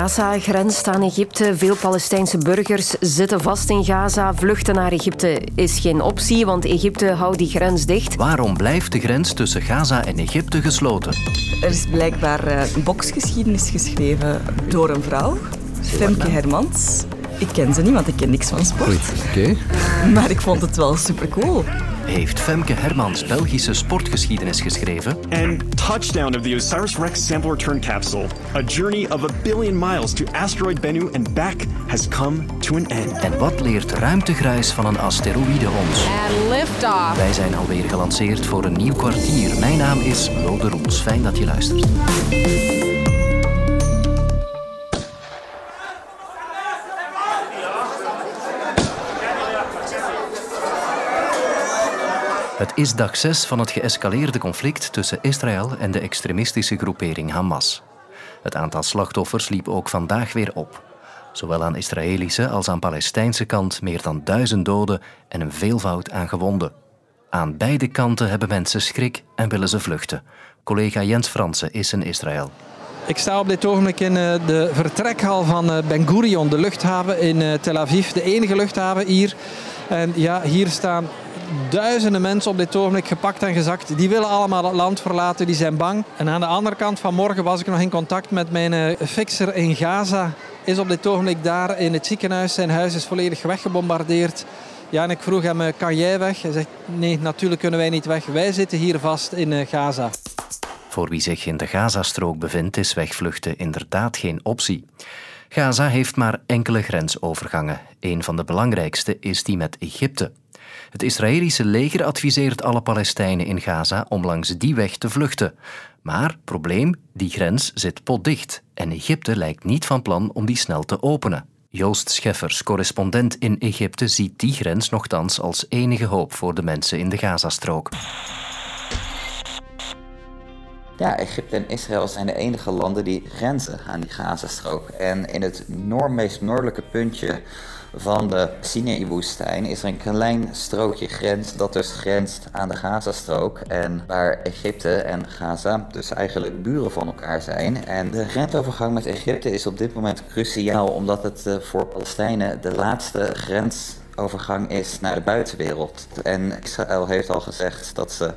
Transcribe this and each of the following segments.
Gaza grenst aan Egypte. Veel Palestijnse burgers zitten vast in Gaza. Vluchten naar Egypte is geen optie, want Egypte houdt die grens dicht. Waarom blijft de grens tussen Gaza en Egypte gesloten? Er is blijkbaar eh, een boksgeschiedenis geschreven door een vrouw, Femke Hermans. Ik ken ze niet, want ik ken niks van sport. Oké. Maar ik vond het wel supercool. Heeft Femke Hermans Belgische sportgeschiedenis geschreven? And touchdown of the OSIRIS-REx sample return capsule. A journey of a billion miles to asteroid Bennu and back has come to an end. En wat leert ruimtegruis van een asteroïde ons? And liftoff. Wij zijn alweer gelanceerd voor een nieuw kwartier. Mijn naam is Lode Roels. Fijn dat je luistert. Het is dag 6 van het geëscaleerde conflict tussen Israël en de extremistische groepering Hamas. Het aantal slachtoffers liep ook vandaag weer op. Zowel aan Israëlische als aan Palestijnse kant meer dan duizend doden en een veelvoud aan gewonden. Aan beide kanten hebben mensen schrik en willen ze vluchten. Collega Jens Fransen is in Israël. Ik sta op dit ogenblik in eh, de vertrekhal van eh, Ben Gurion, de luchthaven in eh, Tel Aviv, de enige luchthaven hier. En ja, hier staan duizenden mensen op dit ogenblik gepakt en gezakt. Die willen allemaal het land verlaten, die zijn bang. En aan de andere kant van morgen was ik nog in contact met mijn fixer in Gaza. Is op dit ogenblik daar in het ziekenhuis. Zijn huis is volledig weggebombardeerd. Ja, en ik vroeg hem, kan jij weg? Hij zegt, nee, natuurlijk kunnen wij niet weg. Wij zitten hier vast in Gaza. Voor wie zich in de Gazastrook bevindt, is wegvluchten inderdaad geen optie. Gaza heeft maar enkele grensovergangen. Een van de belangrijkste is die met Egypte. Het Israëlische leger adviseert alle Palestijnen in Gaza om langs die weg te vluchten. Maar, probleem, die grens zit potdicht en Egypte lijkt niet van plan om die snel te openen. Joost Scheffers, correspondent in Egypte, ziet die grens nogthans als enige hoop voor de mensen in de Gazastrook. Ja, Egypte en Israël zijn de enige landen die grenzen aan die Gazastrook. En in het noord meest noordelijke puntje van de Sinai-woestijn is er een klein strookje grens dat dus grenst aan de Gazastrook. En waar Egypte en Gaza dus eigenlijk buren van elkaar zijn. En de grensovergang met Egypte is op dit moment cruciaal omdat het eh, voor Palestijnen de laatste grensovergang is naar de buitenwereld. En Israël heeft al gezegd dat ze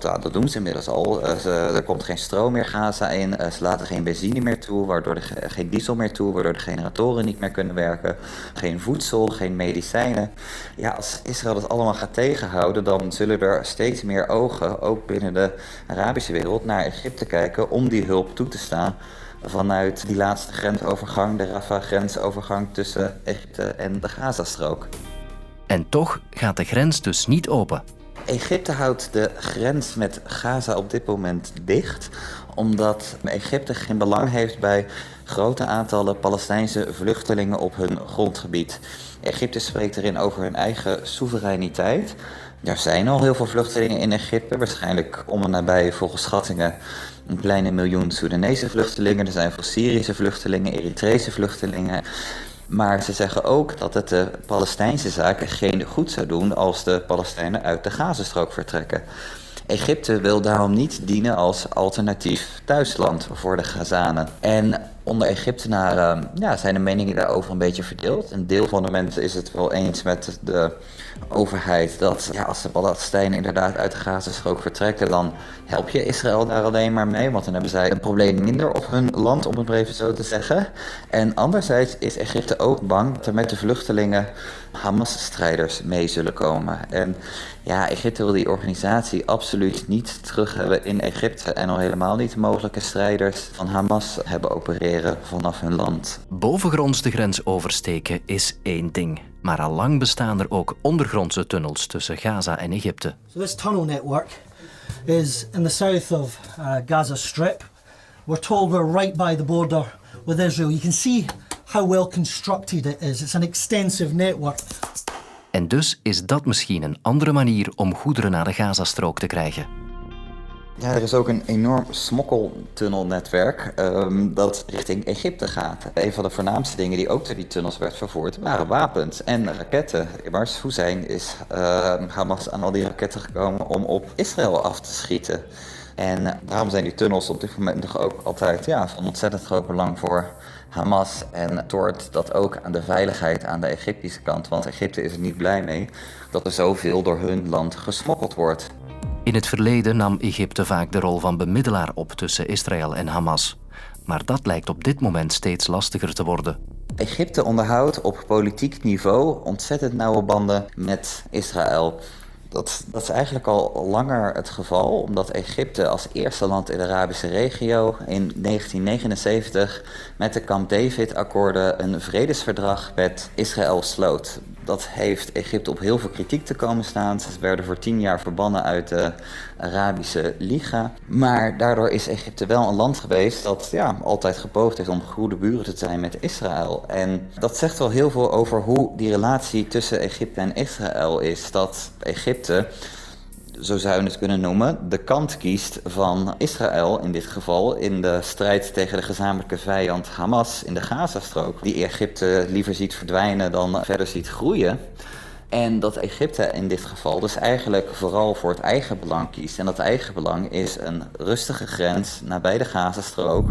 dat doen ze inmiddels al. Eh, er komt geen stroom meer Gaza in. Uh, ze laten geen benzine meer toe, waardoor er geen diesel meer toe, waardoor de generatoren niet meer kunnen werken. Geen voedsel, geen medicijnen. Ja, als Israël dat allemaal gaat tegenhouden, dan zullen er steeds meer ogen, ook binnen de Arabische wereld, naar Egypte kijken om die hulp toe te staan vanuit die laatste grensovergang, de Rafah-grensovergang tussen Egypte en de Gazastrook. En toch gaat de grens dus niet open. Egypte houdt de grens met Gaza op dit moment dicht, omdat Egypte geen belang heeft bij grote aantallen Palestijnse vluchtelingen op hun grondgebied. Egypte spreekt erin over hun eigen soevereiniteit. Er zijn al heel veel vluchtelingen in Egypte, waarschijnlijk om en nabij volgens schattingen een kleine miljoen Soedanese vluchtelingen. Er zijn veel Syrische vluchtelingen, Eritrese vluchtelingen. Maar ze zeggen ook dat het de Palestijnse zaken geen goed zou doen als de Palestijnen uit de Gazastrook vertrekken. Egypte wil daarom niet dienen als alternatief thuisland voor de Gazanen. En onder Egyptenaren ja, zijn de meningen daarover een beetje verdeeld. Een deel van de mensen is het wel eens met de overheid dat ja, als de Palestijnen inderdaad uit de Gazastrook vertrekken, dan help je Israël daar alleen maar mee, want dan hebben zij een probleem minder op hun land, om het maar even zo te zeggen. En anderzijds is Egypte ook bang dat er met de vluchtelingen Hamas-strijders mee zullen komen. En ja, Egypte wil die organisatie absoluut niet terug hebben in Egypte en al helemaal niet de mogelijke strijders van Hamas hebben opereren vanaf hun land. Bovengronds de grens oversteken is één ding. Maar al lang bestaan er ook ondergrondse tunnels tussen Gaza en Egypte. So this tunnel network is in the south of uh, Gaza Strip. We're told we're right by the border with Israel. You can see how well constructed it is. It's an extensive network. En dus is dat misschien een andere manier om goederen naar de Gazastrook te krijgen. Ja, er is ook een enorm smokkeltunnelnetwerk um, dat richting Egypte gaat. Een van de voornaamste dingen die ook door die tunnels werd vervoerd waren wapens en raketten. Hoe zijn is uh, Hamas aan al die raketten gekomen om op Israël af te schieten? En daarom zijn die tunnels op dit moment nog ook altijd ja, van ontzettend groot belang voor Hamas. En toort dat ook aan de veiligheid aan de Egyptische kant. Want Egypte is er niet blij mee dat er zoveel door hun land gesmokkeld wordt. In het verleden nam Egypte vaak de rol van bemiddelaar op tussen Israël en Hamas. Maar dat lijkt op dit moment steeds lastiger te worden. Egypte onderhoudt op politiek niveau ontzettend nauwe banden met Israël. Dat, dat, is eigenlijk al langer het geval, omdat Egypte als eerste land in de Arabische regio in 1979 met de Camp David-akkoorden een vredesverdrag met Israël sloot dat heeft Egypte op heel veel kritiek te komen staan. Ze werden voor tien jaar verbannen uit de Arabische Liga. Maar daardoor is Egypte wel een land geweest dat ja, altijd gepoogd heeft om goede buren te zijn met Israël. En dat zegt wel heel veel over hoe die relatie tussen Egypte en Israël is. Dat Egypte zo zou je het kunnen noemen, de kant kiest van Israël in dit geval in de strijd tegen de gezamenlijke vijand Hamas in de Gazastrook, die Egypte liever ziet verdwijnen dan verder ziet groeien. En dat Egypte in dit geval dus eigenlijk vooral voor het eigen belang kiest. En dat eigen belang is een rustige grens nabij de Gazastrook.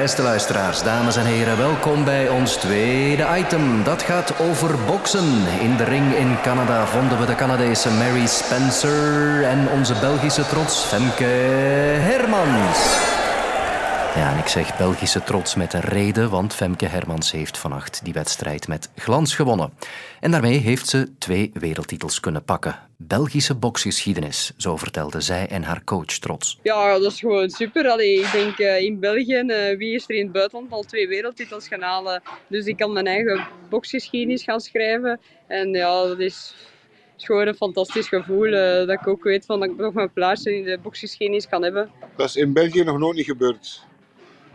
Beste luisteraars, dames en heren, welkom bij ons tweede item. Dat gaat over boksen. In de ring in Canada vonden we de Canadese Mary Spencer en onze Belgische trots Femke Hermans. Ja, en ik zeg Belgische trots met een reden, want Femke Hermans heeft vannacht die wedstrijd met glans gewonnen. En daarmee heeft ze twee wereldtitels kunnen pakken. Belgische boksgeschiedenis, zo vertelde zij en haar coach trots. Ja, dat is gewoon super. Allee, ik denk uh, in België, uh, wie is er in het buitenland al twee wereldtitels gaan halen? Dus ik kan mijn eigen boksgeschiedenis gaan schrijven. En ja, dat is is gewoon een fantastisch gevoel. Uh, dat ik ook weet van dat ik nog mijn plaatsje in de boksgeschiedenis kan hebben. Dat is in België nog nooit niet gebeurd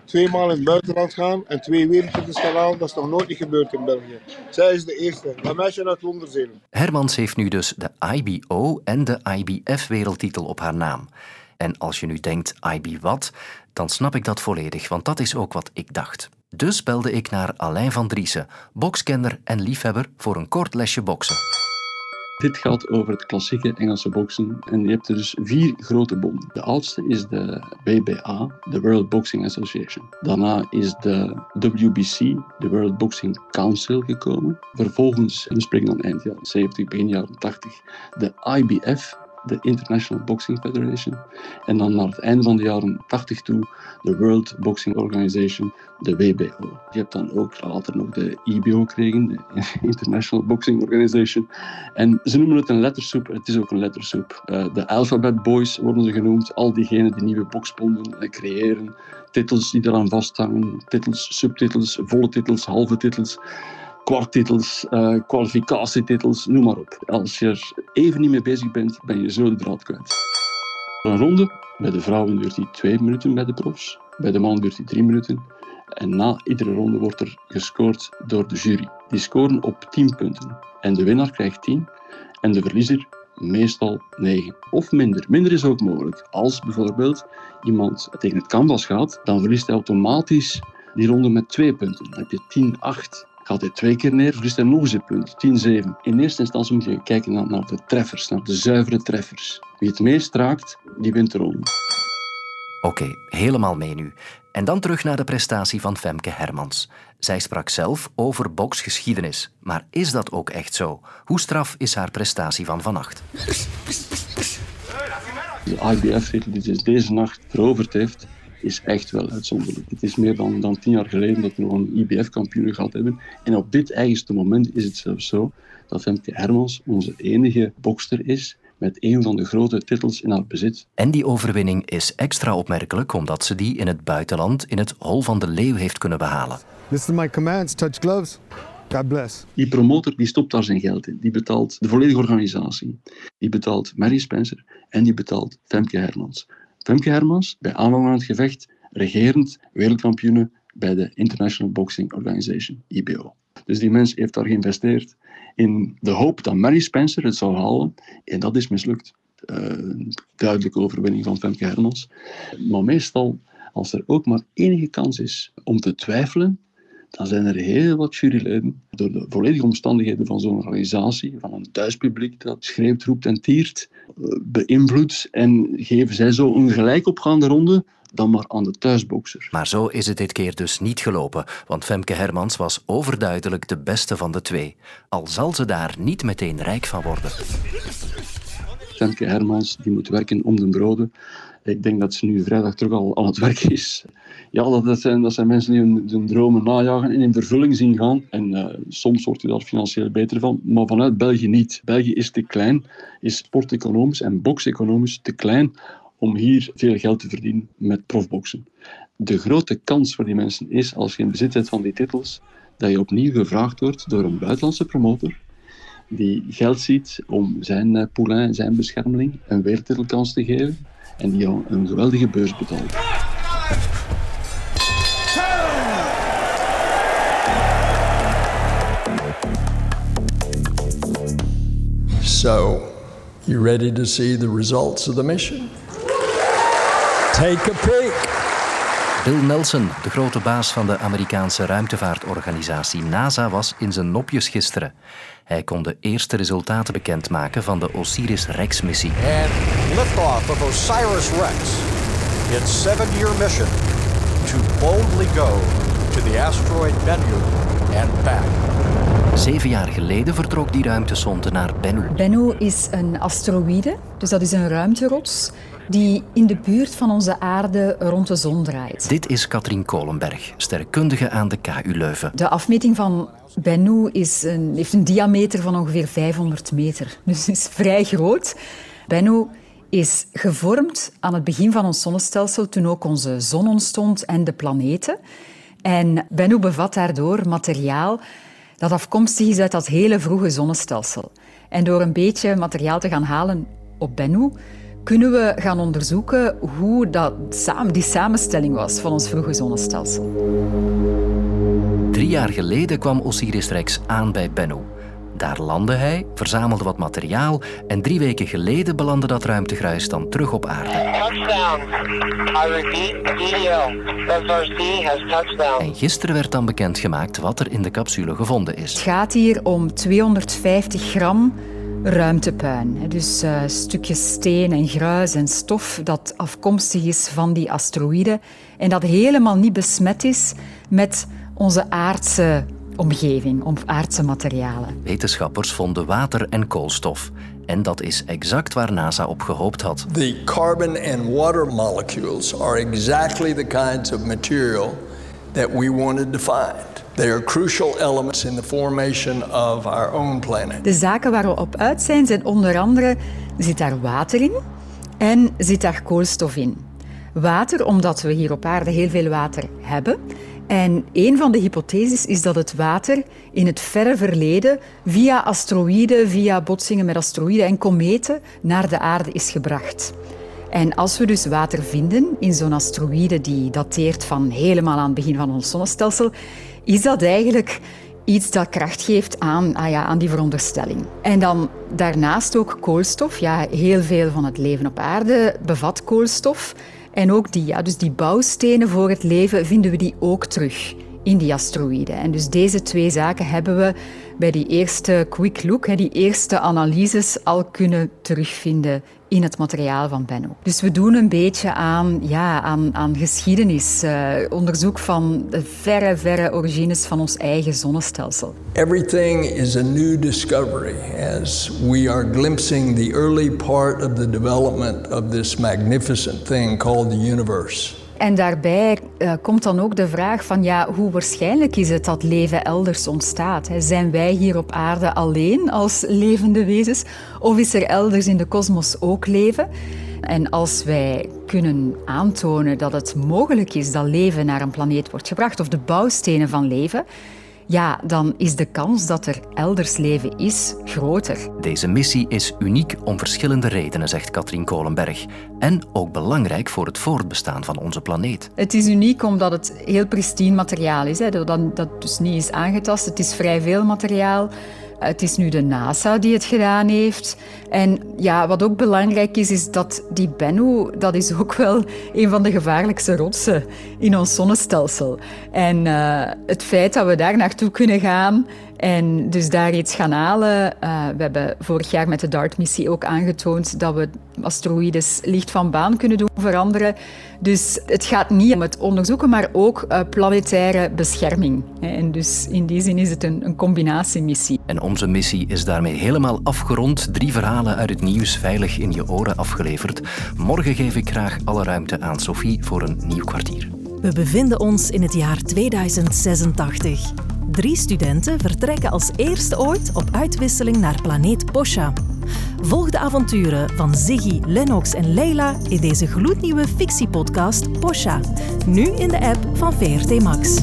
tweemaal in het buitenland gaan en twee wereldtitels gaan halen. Dat is nog nooit niet gebeurd in België. Zij is de eerste. Dat meisje uit Londerzelen. Hermans heeft nu dus de IBO en de IBF wereldtitel op haar naam. En als je nu denkt IB wat, dan snap ik dat volledig, want dat is ook wat ik dacht. Dus belde ik naar Alain van Driessen, bokskenner en liefhebber, voor een kort lesje boksen. Dit gaat over het klassieke Engelse boksen en je hebt er dus vier grote bonden. De oudste is de WBA, de World Boxing Association. Daarna is de WBC, de World Boxing Council, gekomen. Vervolgens, we spreken dan eind jaren 70, begin jaren 80, de IBF, de International Boxing Federation. En dan naar het einde van de jaren 80 toe de World Boxing Organization, de WBO. Je hebt dan ook later nog de IBO gekregen, de International Boxing Organization. En ze noemen het een lettersoep, het is ook een lettersoep. Uh, de Alphabet Boys worden ze genoemd, al diegenen die nieuwe boxbonden uh, creëren. Titels die eraan vasthangen, titels, subtitels, volle titels, halve titels kwarttitels, uh, kwalificatietitels, noem maar op. Als je er even niet mee bezig bent, ben je zo de draad kwijt. Een ronde, bij de vrouwen duurt die twee minuten bij de profs, bij de man duurt die drie minuten. En na iedere ronde wordt er gescoord door de jury. Die scoren op 10 punten. En de winnaar krijgt 10 en de verliezer meestal 9 of minder. Minder is ook mogelijk. Als bijvoorbeeld iemand tegen het canvas gaat, dan verliest hij automatisch die ronde met 2 punten. Dan heb je 10-8. Gaat hij twee keer neer, verliest hij nog eens een punt. 10-7. In eerste instantie moet je kijken naar, naar de treffers, naar de zuivere treffers. Wie het meest raakt, die wint de ronde. Oké, helemaal mee nu. En dan terug naar de prestatie van Femke Hermans. Zij sprak zelf over boksgeschiedenis. Maar is dat ook echt zo? Hoe straf is haar prestatie van vannacht? De IBF-titel die ze deze nacht veroverd heeft, is echt wel uitzonderlijk. Het is meer dan, dan tien jaar geleden dat we nog een IBF-kampioen gehad hebben. En op dit eigenste moment is het zelfs zo dat Femke Hermans onze enige bokster is met een van de grote titels in haar bezit. En die overwinning is extra opmerkelijk omdat ze die in het buitenland in het Hol van de Leeuw heeft kunnen behalen. This is my commands, touch gloves. God bless. Die promotor die stopt daar zijn geld in. Die betaalt de volledige organisatie. Die betaalt Mary Spencer en die betaalt Femke Hermans. Femke Hermans, bij aanvang van het gevecht, regerend wereldkampioene bij de International Boxing Organization, IBO. Dus die mens heeft daar geïnvesteerd in de hoop dat Mary Spencer het zou halen. En dat is mislukt. Uh, duidelijke overwinning van Femke Hermans. Maar meestal, als er ook maar enige kans is om te twijfelen, dan zijn er heel wat juryleden, door de volledige omstandigheden van zo'n organisatie, van een thuispubliek dat schreeuwt, roept en tiert, eh, beïnvloedt en geven zij zo een gelijkopgaande ronde dan maar aan de thuisbokser. Maar zo is het dit keer dus niet gelopen, want Femke Hermans was overduidelijk de beste van de twee. Al zal ze daar niet meteen rijk van worden. Femke Hermans die moet werken om de broden. Ik denk dat ze nu vrijdag terug al aan het werk is. Ja, dat, zijn, dat zijn mensen die hun, dromen najagen en in vervulling zien gaan. En uh, soms wordt je daar financieel beter van, maar vanuit België niet. België is te klein, is sporteconomisch en bokseconomisch te klein om hier veel geld te verdienen met profboksen. De grote kans voor die mensen is, als je in bezit bent van die titels, dat je opnieuw gevraagd wordt door een buitenlandse promotor die geld ziet om zijn uh, poulain, zijn beschermeling, een wereldtitelkans te geven en die jou een geweldige beurs. So, you ready to see the results of the mission? Take a peek. Bill Nelson, de grote baas van de Amerikaanse ruimtevaartorganisatie NASA, was in zijn nopjes gisteren. Hij kon de eerste resultaten bekendmaken van de Osiris-Rex-missie. And liftoff of Osiris-Rex, its seven-year mission to boldly go to the asteroid Bennu and back. Zeven jaar geleden vertrok die ruimtesonde naar Bennu. Bennu is een asteroïde, dus dat is een ruimterots die in de buurt van onze aarde rond de zon draait. Dit is Katrien Kolenberg, sterrenkundige aan de KU Leuven. De afmeting van Bennu is een, heeft een diameter van ongeveer 500 meter, dus is vrij groot. Bennu is gevormd aan het begin van ons zonnestelsel, toen ook onze zon ontstond en de planeten. En Bennu bevat daardoor materiaal dat afkomstig is uit dat hele vroege zonnestelsel. En door een beetje materiaal te gaan halen op Bennu, kunnen we gaan onderzoeken hoe dat, die samenstelling was van ons vroege zonnestelsel. Drie jaar geleden kwam Osiris-Rex aan bij Bennu. Daar landde hij, verzamelde wat materiaal en drie weken geleden belandde dat ruimtegruis dan terug op aarde. Touchdown. I repeat, DDL. has touchdown. En gisteren werd dan bekendgemaakt wat er in de capsule gevonden is. Het gaat hier om 250 gram ruimtepuin. Dus uh, stukjes steen en gruis en stof dat afkomstig is van die asteroïden en dat helemaal niet besmet is met onze aardse omgeving, om aardse materialen. Wetenschappers vonden water en koolstof. En dat is exact waar NASA op gehoopt had. The carbon and water molecules are exactly the kinds of material that we wanted to find. They are crucial elements in the formation of our own planet. De zaken waar we op uit zijn, zijn onder andere zit daar water in en zit daar koolstof in. Water, omdat we hier op aarde heel veel water hebben. En een van de hypotheses is dat het water in het verre verleden via asteroïden, via botsingen met asteroïden en kometen naar de aarde is gebracht. En als we dus water vinden in zo'n asteroïde die dateert van helemaal aan het begin van ons zonnestelsel, is dat eigenlijk iets dat kracht geeft aan, ah ja, aan die veronderstelling. En dan daarnaast ook koolstof. Ja, heel veel van het leven op aarde bevat koolstof. En ook die, ja, dus die bouwstenen voor het leven vinden we die ook terug in die asteroïden. En dus deze twee zaken hebben we bij die eerste quick look, die eerste analyses, al kunnen terugvinden in het materiaal van Benno. Dus we doen een beetje aan, ja, aan, aan geschiedenis, uh, onderzoek van de verre, verre origines van ons eigen zonnestelsel. Everything is a new discovery as we are glimpsing the early part of the development of this magnificent thing called the universe. En daarbij uh, komt dan ook de vraag van ja, hoe waarschijnlijk is het dat leven elders ontstaat? Zijn wij hier op aarde alleen als levende wezens of is er elders in de kosmos ook leven? En als wij kunnen aantonen dat het mogelijk is dat leven naar een planeet wordt gebracht of de bouwstenen van leven, ja, dan is de kans dat er elders leven is groter. Deze missie is uniek om verschillende redenen, zegt Katrien Kolenberg. En ook belangrijk voor het voortbestaan van onze planeet. Het is uniek omdat het heel pristien materiaal is, hè, dat, dat dus niet is aangetast. Het is vrij veel materiaal. Het is nu de NASA die het gedaan heeft. En ja, wat ook belangrijk is, is dat die Bennu, dat is ook wel een van de gevaarlijkste rotsen in ons zonnestelsel. En uh, het feit dat we daar naartoe kunnen gaan en dus daar iets gaan halen. Uh, we hebben vorig jaar met de DART-missie ook aangetoond dat we asteroïdes licht van baan kunnen doen veranderen. Dus het gaat niet om het onderzoeken, maar ook uh, planetaire bescherming. En dus in die zin is het een, een combinatiemissie. En onze missie is daarmee helemaal afgerond. Drie verhalen uit het nieuws veilig in je oren afgeleverd. Morgen geef ik graag alle ruimte aan Sophie voor een nieuw kwartier. We bevinden ons in het jaar 2086. Drie studenten vertrekken als eerste ooit op uitwisseling naar planeet Posha. Volg de avonturen van Ziggy, Lennox en Leila in deze gloednieuwe fictiepodcast Posha. Nu in de app van VRT Max.